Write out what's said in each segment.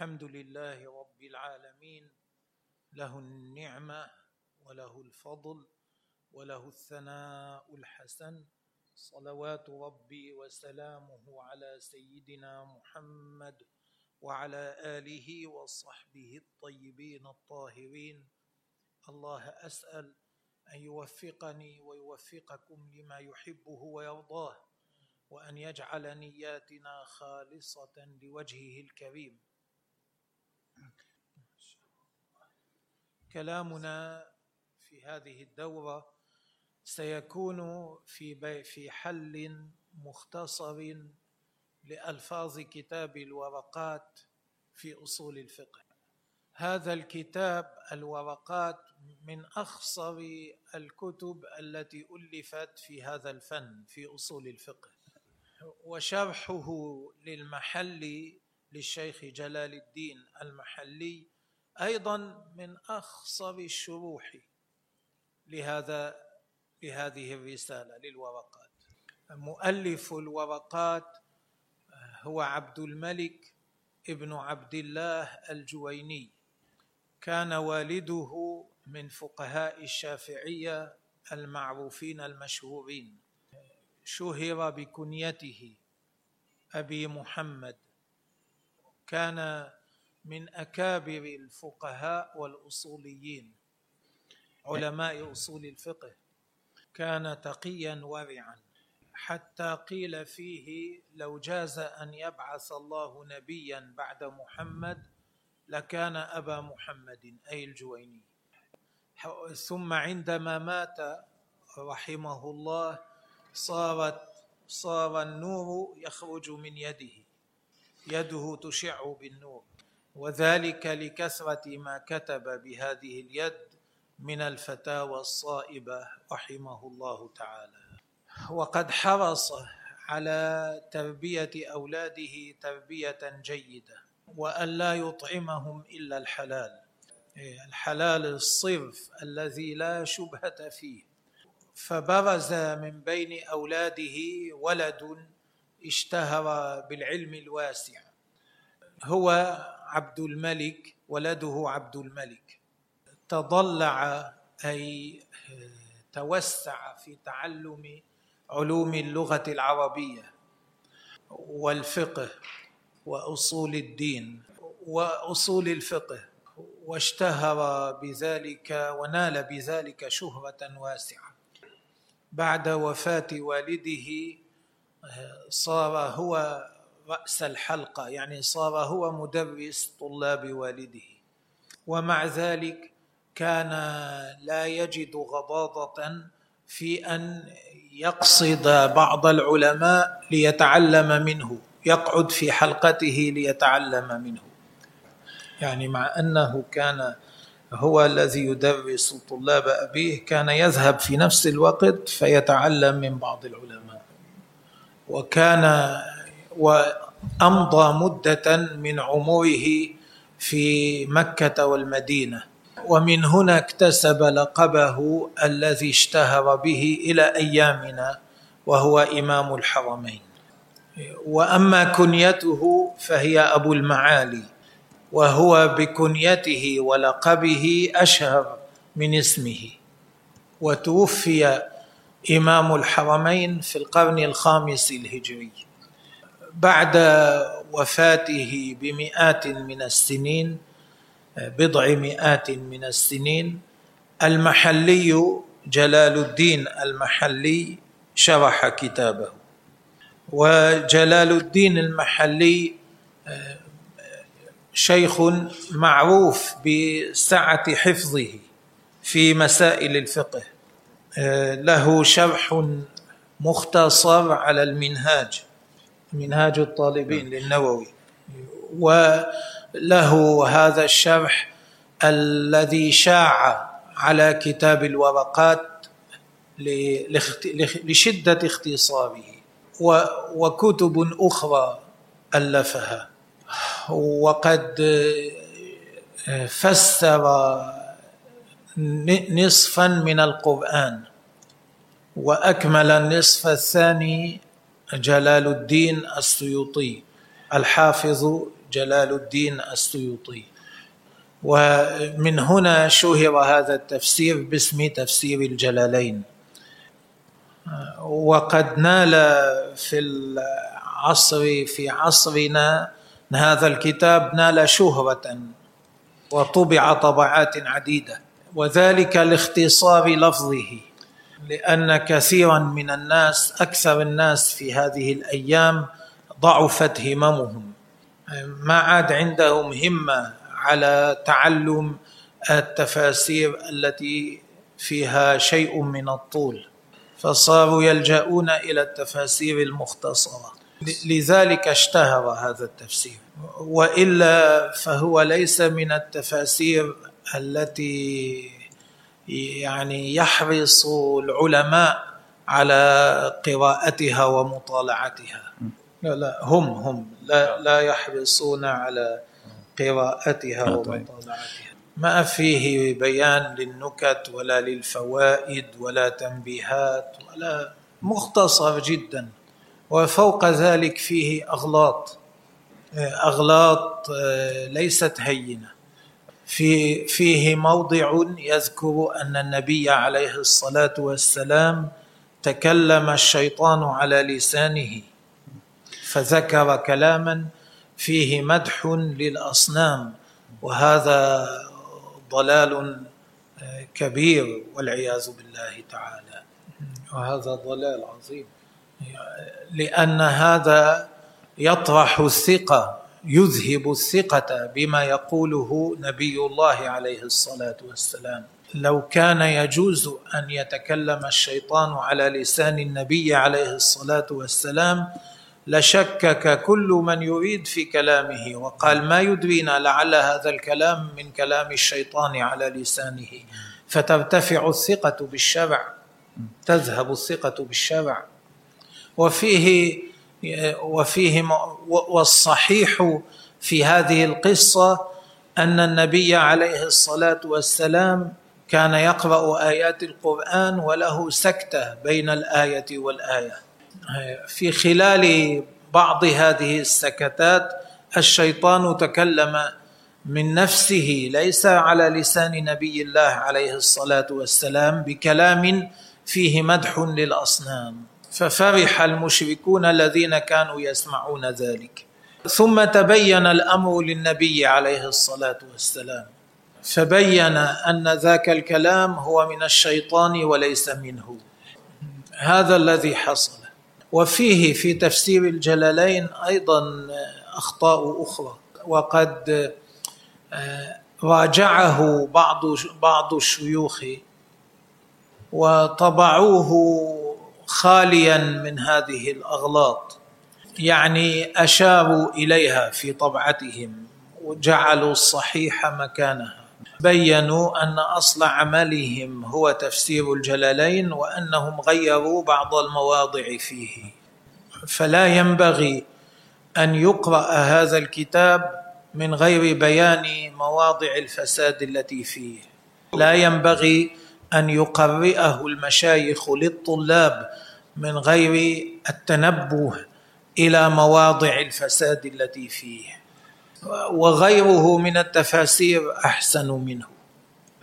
الحمد لله رب العالمين. له النعمه وله الفضل وله الثناء الحسن. صلوات ربي وسلامه على سيدنا محمد وعلى آله وصحبه الطيبين الطاهرين. الله أسأل أن يوفقني ويوفقكم لما يحبه ويرضاه وأن يجعل نياتنا خالصة لوجهه الكريم. كلامنا في هذه الدورة سيكون في في حل مختصر لألفاظ كتاب الورقات في أصول الفقه. هذا الكتاب الورقات من أخصر الكتب التي ألفت في هذا الفن في أصول الفقه. وشرحه للمحلي للشيخ جلال الدين المحلي أيضا من اخصر الشروح لهذا لهذه الرسالة للورقات. مؤلف الورقات هو عبد الملك ابن عبد الله الجويني. كان والده من فقهاء الشافعية المعروفين المشهورين. شهر بكنيته أبي محمد. كان من أكابر الفقهاء والأصوليين علماء أصول الفقه كان تقيا ورعا. حتى قيل فيه لو جاز أن يبعث الله نبيا بعد محمد لكان أبا محمد أي الجويني. ثم عندما مات رحمه الله صارت صار النور يخرج من يده يده تشع بالنور. وذلك لكثرة ما كتب بهذه اليد من الفتاوى الصائبة رحمه الله تعالى. وقد حرص على تربية أولاده تربية جيدة وأن لا يطعمهم إلا الحلال. الحلال الصرف الذي لا شبهة فيه. فبرز من بين أولاده ولد اشتهر بالعلم الواسع. هو عبد الملك ولده عبد الملك تضلع أي توسع في تعلم علوم اللغة العربية والفقه وأصول الدين وأصول الفقه واشتهر بذلك ونال بذلك شهرة واسعة. بعد وفاة والده صار هو رأس الحلقة يعني صار هو مدرس طلاب والده. ومع ذلك كان لا يجد غضاضة في أن يقصد بعض العلماء ليتعلم منه يقعد في حلقته ليتعلم منه. يعني مع أنه كان هو الذي يدرس طلاب أبيه كان يذهب في نفس الوقت فيتعلم من بعض العلماء. وكان وأمضى مدة من عمره في مكة والمدينة. ومن هنا اكتسب لقبه الذي اشتهر به إلى أيامنا وهو إمام الحرمين. وأما كنيته فهي أبو المعالي وهو بكنيته ولقبه أشهر من اسمه. وتوفي إمام الحرمين في القرن الخامس الهجري. بعد وفاته بمئات من السنين بضع مئات من السنين المحلي جلال الدين المحلي شرح كتابه. وجلال الدين المحلي شيخ معروف بسعة حفظه في مسائل الفقه. له شرح مختصر على المنهاج. منهاج الطالبين للنووي. وله هذا الشرح الذي شاع على كتاب الورقات لشدة اختصاره وكتب أخرى ألفها. وقد فسر نصفا من القرآن وأكمل النصف الثاني جلال الدين السيوطي الحافظ جلال الدين السيوطي. ومن هنا شهر هذا التفسير باسم تفسير الجلالين. وقد نال في العصر في عصرنا هذا الكتاب نال شهرة وطبع طبعات عديدة وذلك لاختصار لفظه. لأن كثيرا من الناس أكثر الناس في هذه الأيام ضعفت هممهم. ما عاد عندهم همة على تعلم التفاسير التي فيها شيء من الطول فصاروا يلجؤون إلى التفاسير المختصرة. لذلك اشتهر هذا التفسير. وإلا فهو ليس من التفاسير التي يعني يحرص العلماء على قراءتها ومطالعتها. لا لا هم هم. لا لا يحرصون على قراءتها طيب. ومطالعتها. ما فيه بيان للنكت ولا للفوائد ولا تنبيهات ولا مختصر جدا. وفوق ذلك فيه أغلاط. أغلاط آه، ليست هينة. في فيه موضع يذكر أن النبي عليه الصلاة والسلام تكلم الشيطان على لسانه فذكر كلاما فيه مدح للأصنام وهذا ضلال كبير والعياذ بالله تعالى. وهذا ضلال عظيم لأن هذا يطرح الثقة يذهب الثقة بما يقوله نبي الله عليه الصلاة والسلام. لو كان يجوز أن يتكلم الشيطان على لسان النبي عليه الصلاة والسلام لشكك كل من يريد في كلامه وقال ما يدرينا لعل هذا الكلام من كلام الشيطان على لسانه. فترتفع الثقة بالشرع تذهب الثقة بالشرع. وفيه وفيه والصحيح في هذه القصة أن النبي عليه الصلاة والسلام كان يقرأ آيات القرآن وله سكتة بين الآية والآية. في خلال بعض هذه السكتات الشيطان تكلم من نفسه ليس على لسان نبي الله عليه الصلاة والسلام بكلام فيه مدح للأصنام. ففرح المشركون الذين كانوا يسمعون ذلك. ثم تبين الأمر للنبي عليه الصلاة والسلام. فبين أن ذاك الكلام هو من الشيطان وليس منه. هذا الذي حصل. وفيه في تفسير الجلالين أيضا أخطاء أخرى. وقد آه، راجعه بعض بعض الشيوخ وطبعوه خاليا من هذه الأغلاط. يعني اشاروا إليها في طبعتهم وجعلوا الصحيح مكانها. بينوا أن أصل عملهم هو تفسير الجلالين وأنهم غيروا بعض المواضع فيه. فلا ينبغي أن يقرأ هذا الكتاب من غير بيان مواضع الفساد التي فيه. لا ينبغي أن يقرئه المشايخ للطلاب من غير التنبه إلى مواضع الفساد التي فيه. وغيره من التفاسير أحسن منه.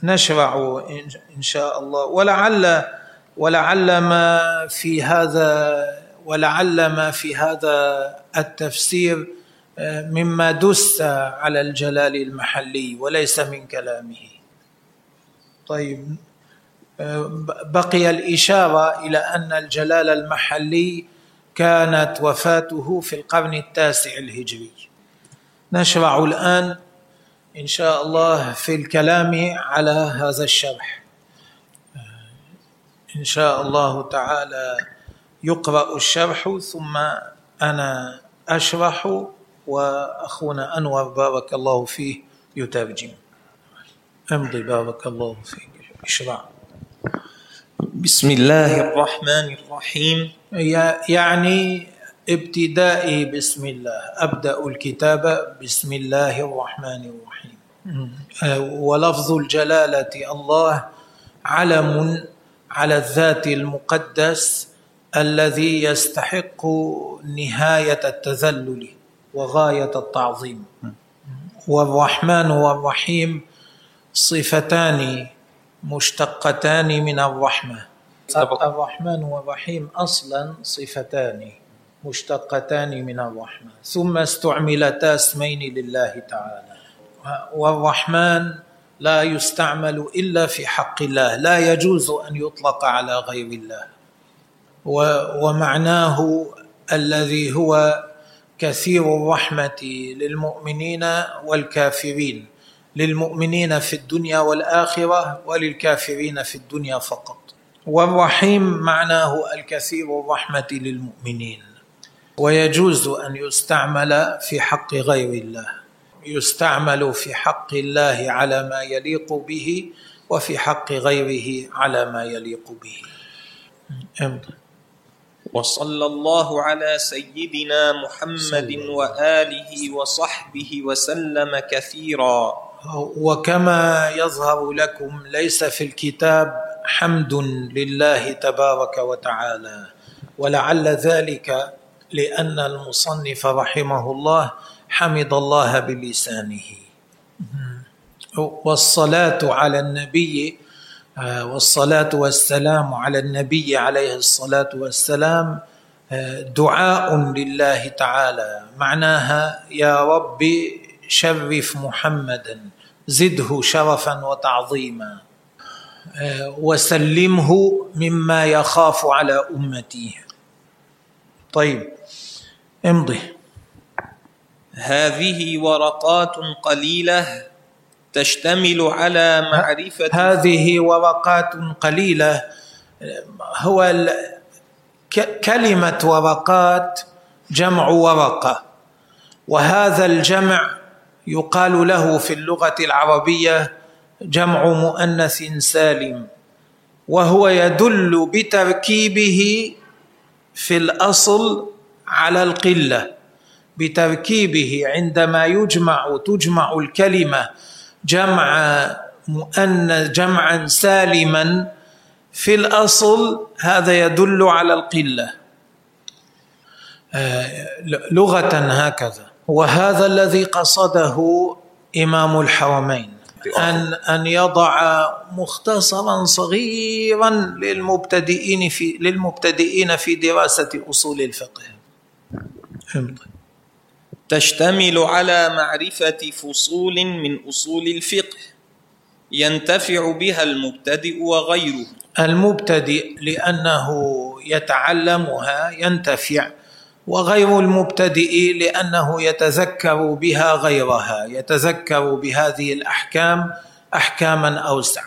نشرع إن شاء الله. ولعل ولعل ما في هذا ولعل ما في هذا التفسير آه، مما دس على الجلال المحلي وليس من كلامه. طيب بقي الإشارة إلى أن الجلال المحلي كانت وفاته في القرن التاسع الهجري. نشرع الآن إن شاء الله في الكلام على هذا الشرح. إن شاء الله تعالى يقرأ الشرح ثم أنا أشرح وأخونا أنور بارك الله فيه يترجم. أمضي بارك الله فيك. اشرع. بسم الله الرحمن الرحيم. يعني ابتدائي بسم الله أبدأ الكتاب بسم الله الرحمن الرحيم. ولفظ الجلالة الله علم على الذات المقدس الذي يستحق نهاية التذلل وغاية التعظيم. والرحمن والرحيم صفتان مشتقتان من الرحمة. الرحمن والرحيم أصلا صفتان مشتقتان من الرحمة ثم استعملتا اسمين لله تعالى. والرحمن لا يستعمل إلا في حق الله لا يجوز أن يطلق على غير الله. ومعناه الذي هو كثير الرحمة للمؤمنين والكافرين. للمؤمنين في الدنيا والآخرة وللكافرين في الدنيا فقط. والرحيم معناه الكثير الرحمة للمؤمنين. ويجوز أن يستعمل في حق غير الله يستعمل في حق الله على ما يليق به وفي حق غيره على ما يليق به. امضي وصلى الله على سيدنا محمد وآله وصحبه وسلم كثيرا. وكما يظهر لكم ليس في الكتاب حمد لله تبارك وتعالى. ولعل ذلك لأن المصنف رحمه الله حمد الله بلسانه. والصلاة على النبي آه، والصلاة والسلام على النبي عليه الصلاة والسلام آه، دعاء لله تعالى. معناها يا رب شرف محمدا زده شرفا وتعظيما. وسلمه مما يخاف على أمتي. طيب امضي. هذه ورقات قليلة تشتمل على معرفة هذه ورقات قليلة. هو كلمة ورقات جمع ورقة وهذا الجمع يقال له في اللغة العربية جمع مؤنث سالم وهو يدل بتركيبه في الأصل على القلة بتركيبه عندما يجمع تجمع الكلمة جمع مؤنث جمعا سالما في الأصل هذا يدل على القلة. آه، لغة هكذا. وهذا الذي قصده إمام الحرمين. ان أن يضع مختصرا صغيرا للمبتدئين في للمبتدئين في دراسة أصول الفقه. فهمت. تشتمل على معرفة فصول من أصول الفقه ينتفع بها المبتدئ وغيره المبتدئ لأنه يتعلمها ينتفع وغير المبتدئ لأنه يتذكر بها غيرها يتذكر بهذه الأحكام أحكاما أوسع.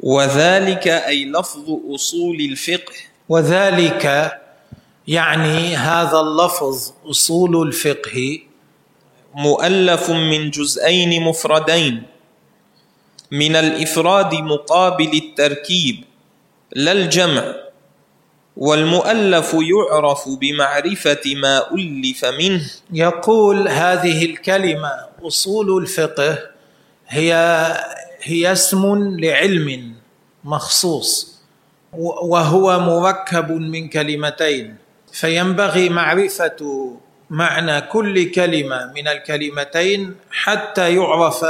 وذلك أي لفظ أصول الفقه. وذلك يعني هذا اللفظ أصول الفقه مؤلف من جزئين مفردين. من الإفراد مقابل التركيب لا الجمع. والمؤلف يعرف بمعرفة ما ألف منه. يقول هذه الكلمة أصول الفقه هي هي اسم لعلم مخصوص وهو مركب من كلمتين. فينبغي معرفة معنى كل كلمة من الكلمتين حتى يعرف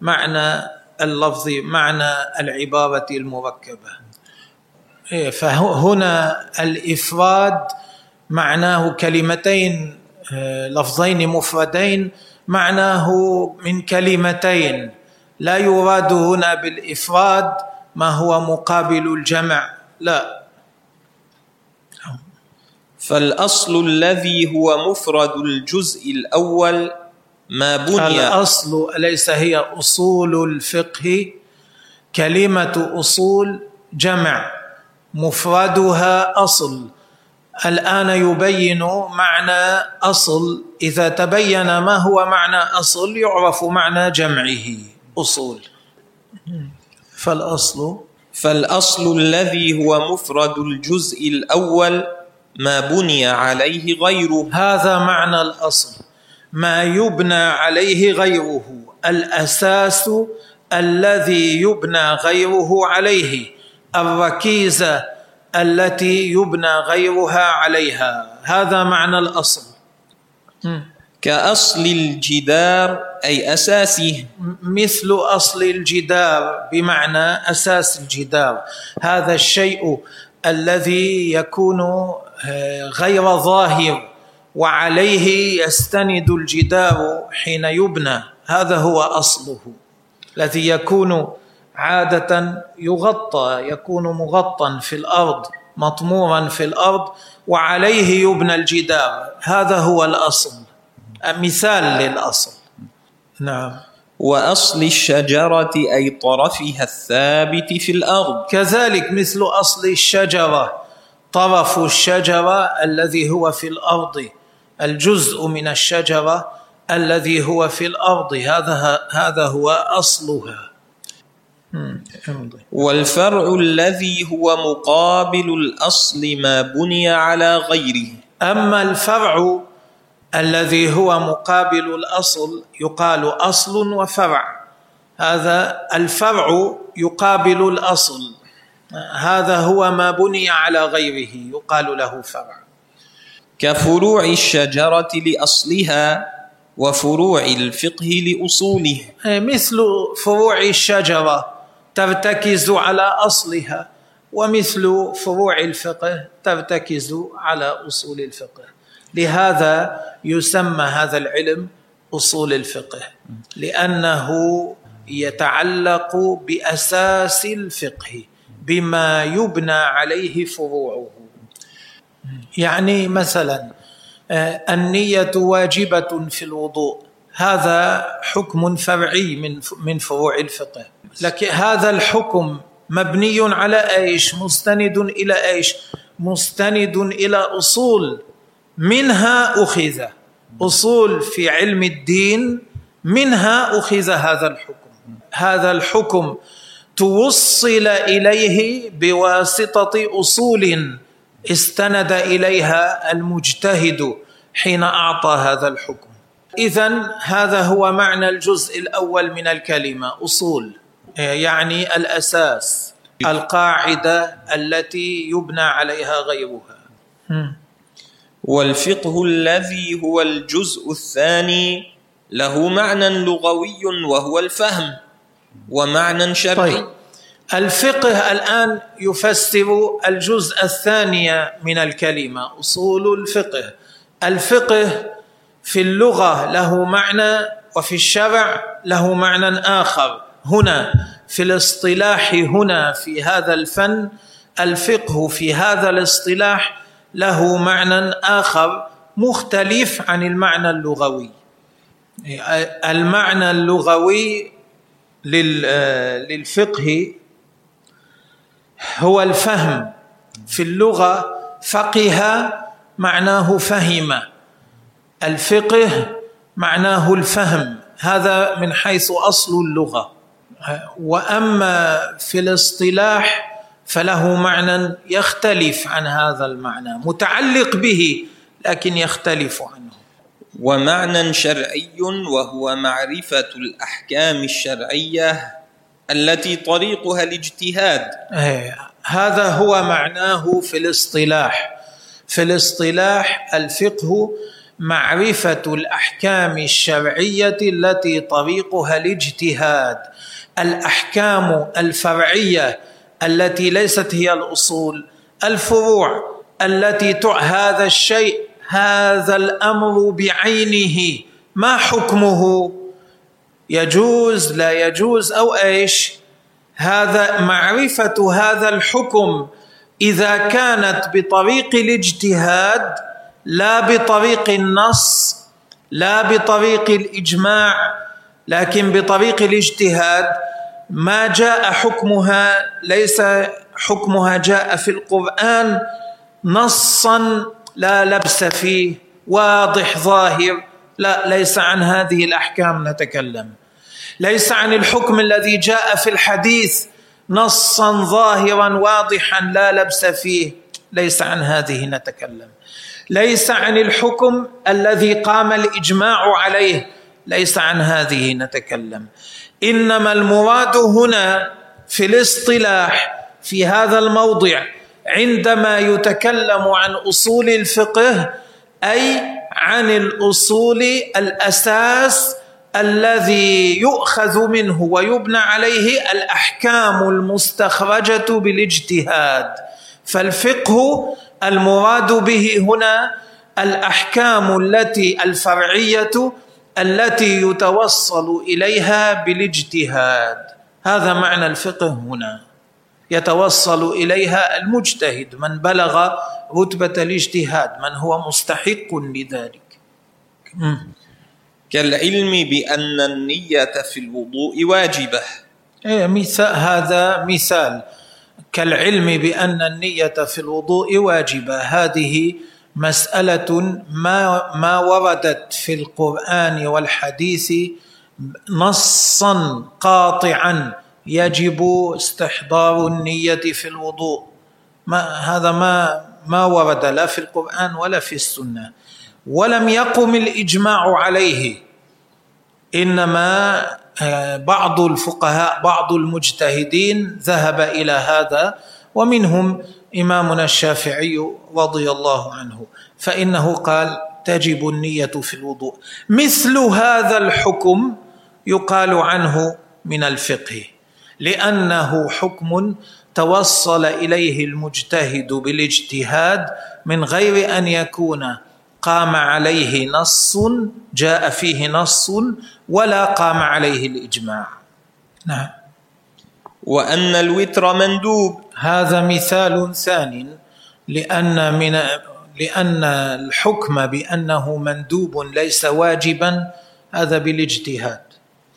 معنى اللفظ معنى العبارة المركبة. إيه، فهنا الإفراد معناه كلمتين آه، لفظين مفردين معناه من كلمتين. لا يراد هنا بالإفراد ما هو مقابل الجمع لا. فالأصل الذي هو مفرد الجزء الأول ما بني الأصل ليس هي أصول الفقه كلمة أصول جمع. مفردها أصل. الآن يبين معنى أصل. إذا تبين ما هو معنى أصل يعرف معنى جمعه أصول. فالأصل؟ فالأصل الذي هو مفرد الجزء الأول ما بني عليه غيره. هذا معنى الأصل. ما يبنى عليه غيره. الأساس الذي يبنى غيره عليه. الركيزة التي يبنى غيرها عليها. هذا معنى الأصل. كأصل الجدار أي أساسه. مثل أصل الجدار بمعنى أساس الجدار. هذا الشيء الذي يكون آه، غير ظاهر وعليه يستند الجدار حين يبنى. هذا هو أصله الذي يكون عادة يغطى يكون مغطى في الأرض مطمورا في الأرض وعليه يبنى الجدار. هذا هو الأصل مثال للأصل. نعم. وأصل الشجرة أي طرفها الثابت في الأرض. كذلك مثل أصل الشجرة. طرف الشجرة الذي هو في الأرض. الجزء من الشجرة الذي هو في الأرض. هذا هذا هو امضي. والفرع الذي هو مقابل الأصل ما بني على غيره. أما الفرع الذي هو مقابل الأصل يقال أصل وفرع. هذا الفرع يقابل الأصل. هذا هو ما بني على غيره يقال له فرع. كفروع الشجرة لأصلها وفروع الفقه لأصوله. مثل فروع الشجرة. ترتكز على أصلها ومثل فروع الفقه ترتكز على أصول الفقه. لهذا يسمى هذا العلم أصول الفقه لأنه يتعلق بأساس الفقه بما يبنى عليه فروعه. يعني مثلا آه، النية واجبة في الوضوء هذا حكم فرعي من من فروع الفقه. لكن هذا الحكم مبني على إيش؟ مستند إلى إيش؟ مستند إلى أصول. منها أخذ. أصول في علم الدين منها أخذ هذا الحكم. هذا الحكم توصل إليه بواسطة أصول استند إليها المجتهد حين أعطى هذا الحكم. اذا هذا هو معنى الجزء الأول من الكلمة أصول. يعني الأساس القاعدة التي يبنى عليها غيرها. والفقه الذي هو الجزء الثاني له معنى لغوي وهو الفهم ومعنى شرعي. طيب. الفقه الآن يفسر الجزء الثاني من الكلمة أصول الفقه. الفقه في اللغة له معنى وفي الشرع له معنى آخر. هنا في الاصطلاح هنا في هذا الفن الفقه في هذا الاصطلاح له معنى آخر مختلف عن المعنى اللغوي. المعنى اللغوي لل- للفقه هو الفهم. في اللغة فقه معناه فهم. الفقه معناه الفهم. هذا من حيث أصل اللغة. وأما في الاصطلاح فله معنى يختلف عن هذا المعنى متعلق به لكن يختلف عنه. ومعنى شرعي وهو معرفة الأحكام الشرعية التي طريقها الاجتهاد. إيه، هذا هو معناه في الاصطلاح. في الاصطلاح الفقه معرفة الأحكام الشرعية التي طريقها الاجتهاد الأحكام الفرعية التي ليست هي الأصول الفروع التي هذا الشيء هذا الأمر بعينه. ما حكمه؟ يجوز لا يجوز أو إيش؟ هذا معرفة هذا الحكم إذا كانت بطريق الاجتهاد لا بطريق النص لا بطريق الإجماع لكن بطريق الاجتهاد. ما جاء حكمها ليس حكمها جاء في القرآن نصا لا لبس فيه واضح ظاهر. لا ليس عن هذه الأحكام نتكلم. ليس عن الحكم الذي جاء في الحديث نصا ظاهرا واضحا لا لبس فيه. ليس عن هذه نتكلم. ليس عن الحكم الذي قام الإجماع عليه. ليس عن هذه نتكلم. إنما المراد هنا في الاصطلاح في هذا الموضع عندما يتكلم عن أصول الفقه أي عن الأصول الأساس الذي يؤخذ منه ويبنى عليه الأحكام المستخرجة بالاجتهاد. فالفقه المراد به هنا الأحكام التي الفرعية التي يتوصل إليها بالاجتهاد. هذا معنى الفقه هنا. يتوصل إليها المجتهد من بلغ رتبة الاجتهاد من هو مستحق لذلك. كالعلم بأن النية في الوضوء واجبة. إيه مثال هذا مثال. كالعلم بأن النية في الوضوء واجبة. هذه مسألة ما ما وردت في القرآن والحديث نصا قاطعا يجب استحضار النية في الوضوء. ما هذا ما ما ورد لا في القرآن ولا في السنة. ولم يقم الإجماع عليه. إنما بعض الفقهاء بعض المجتهدين ذهب إلى هذا ومنهم إمامنا الشافعي رضي الله عنه فإنه قال تجب النية في الوضوء مثل هذا الحكم يقال عنه من الفقه لأنه حكم توصل إليه المجتهد بالاجتهاد من غير أن يكون قام عليه نص جاء فيه نص ولا قام عليه الإجماع. نعم. وأن الوتر مندوب. هذا مثال ثاني لأن من لأن الحكم بأنه مندوب ليس واجبا هذا بالاجتهاد.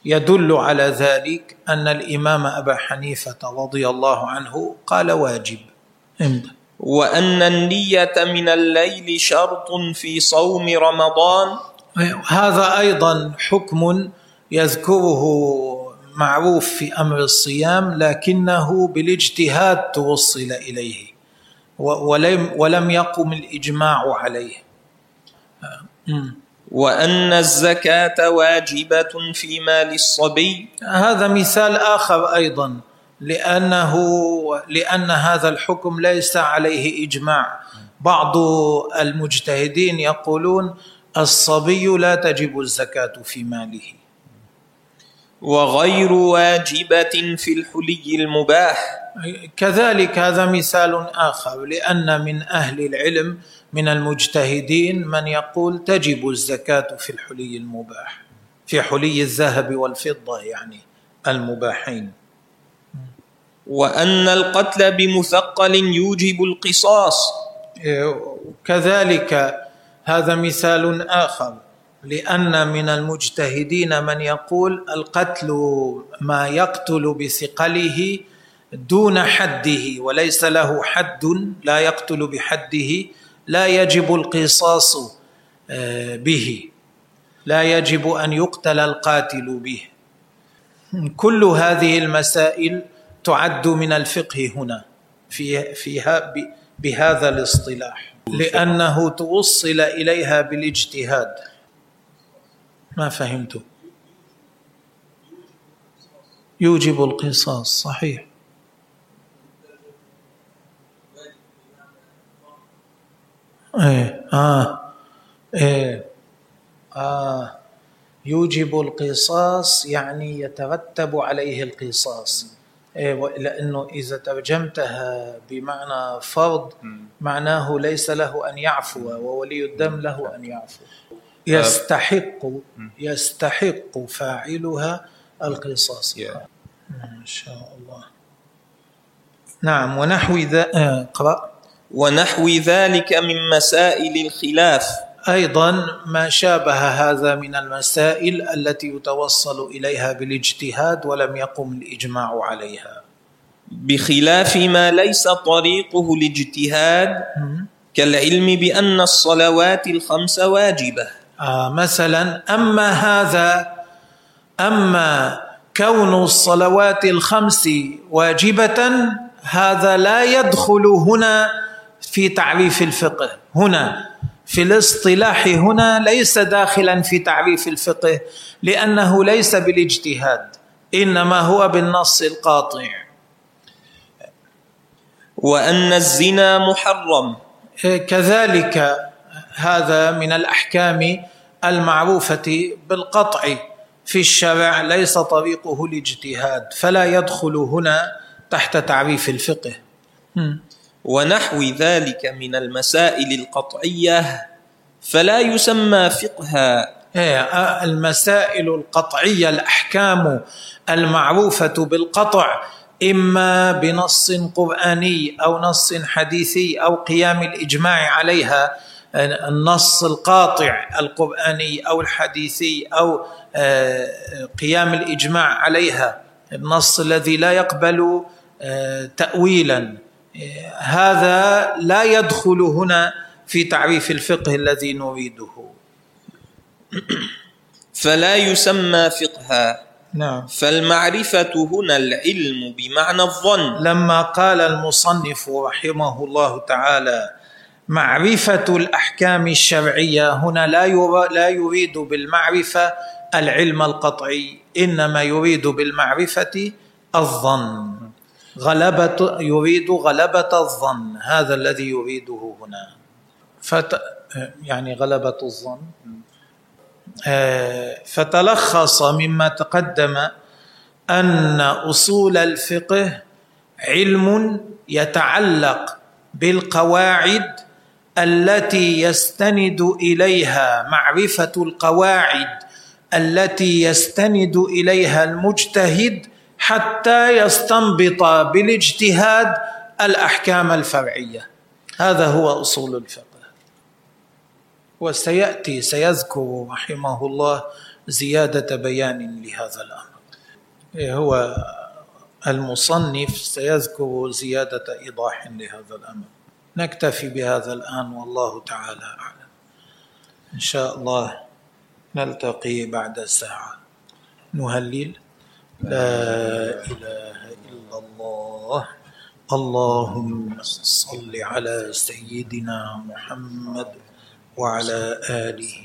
يدل على ذلك أن الإمام أبا حنيفة رضي الله عنه قال واجب. إمتى؟ وأن النية من الليل شرط في صوم رمضان. هذا أيضا حكم يذكره معروف في أمر الصيام لكنه بالاجتهاد توصل إليه ولم ولم يقم الإجماع عليه. وأن الزكاة واجبة في مال الصبي. هذا مثال آخر أيضا. لأنه لأن هذا الحكم ليس عليه إجماع. بعض المجتهدين يقولون الصبي لا تجب الزكاة في ماله. وغير واجبة في الحلي المباح. كذلك هذا مثال آخر لأن من أهل العلم من المجتهدين من يقول تجب الزكاة في الحلي المباح في حلي الذهب والفضة يعني المباحين. وأن القتل بمثقل يوجب القصاص. كذلك هذا مثال آخر لأن من المجتهدين من يقول القتل ما يقتل بثقله دون حده وليس له حد لا يقتل بحده لا يجب القصاص آه، به لا يجب أن يقتل القاتل به. كل هذه المسائل تعد من الفقه هنا في فيها بهذا الاصطلاح. لأنه توصل إليها بالاجتهاد. ما فهمت؟ يوجب القصاص صحيح. إيه آه إيه آه. يوجب القصاص يعني يترتب عليه القصاص. إيه لأنه إذا ترجمتها بمعنى فرض معناه ليس له أن يعفو وولي الدم له أن يعفو. يستحق يستحق فاعلها القصاص. ما شاء الله. نعم ونحو ذا آه، اقرأ. ونحو ذلك من مسائل الخلاف. أيضا ما شابه هذا من المسائل التي يتوصل إليها بالاجتهاد ولم يقم الإجماع عليها. بخلاف ما ليس طريقه الاجتهاد كالعلم بأن الصلوات الخمس واجبة. آه مثلا أما هذا أما كون الصلوات الخمس واجبة هذا لا يدخل هنا في تعريف الفقه. هنا في الاصطلاح هنا ليس داخلا في تعريف الفقه لأنه ليس بالاجتهاد إنما هو بالنص القاطع. وأن الزنا محرم. كذلك هذا من الأحكام المعروفة بالقطع في الشرع ليس طريقه الاجتهاد فلا يدخل هنا تحت تعريف الفقه. ونحو ذلك من المسائل القطعية فلا يسمى فقها. إيه، المسائل القطعية الأحكام المعروفة بالقطع إما بنص قرآني أو نص حديثي أو قيام الإجماع عليها النص القاطع القرآني أو الحديثي أو آه، قيام الإجماع عليها النص الذي لا يقبل آه، تاويلا. هذا لا يدخل هنا في تعريف الفقه الذي نريده. فلا يسمى فقها نعم. فالمعرفة هنا العلم بمعنى الظن. لما قال المصنف رحمه الله تعالى معرفة الأحكام الشرعية هنا لا لا يريد بالمعرفة العلم القطعي إنما يريد بالمعرفة الظن. غلبة يريد غلبة الظن. هذا الذي يريده هنا. فت يعني غلبة الظن. آه، فتلخص مما تقدم أن أصول الفقه علم يتعلق بالقواعد التي يستند إليها معرفة القواعد التي يستند إليها المجتهد حتى يستنبط بالاجتهاد الأحكام الفرعية. هذا هو أصول الفقه. وسيأتي سيذكر رحمه الله زيادة بيان لهذا الأمر. إيه هو المصنف سيذكر زيادة إيضاح لهذا الأمر. نكتفي بهذا الآن والله تعالى أعلم. إن شاء الله نلتقي بعد ساعة. نهلل. لا إله إلا الله. اللهم صل على سيدنا محمد وعلى آله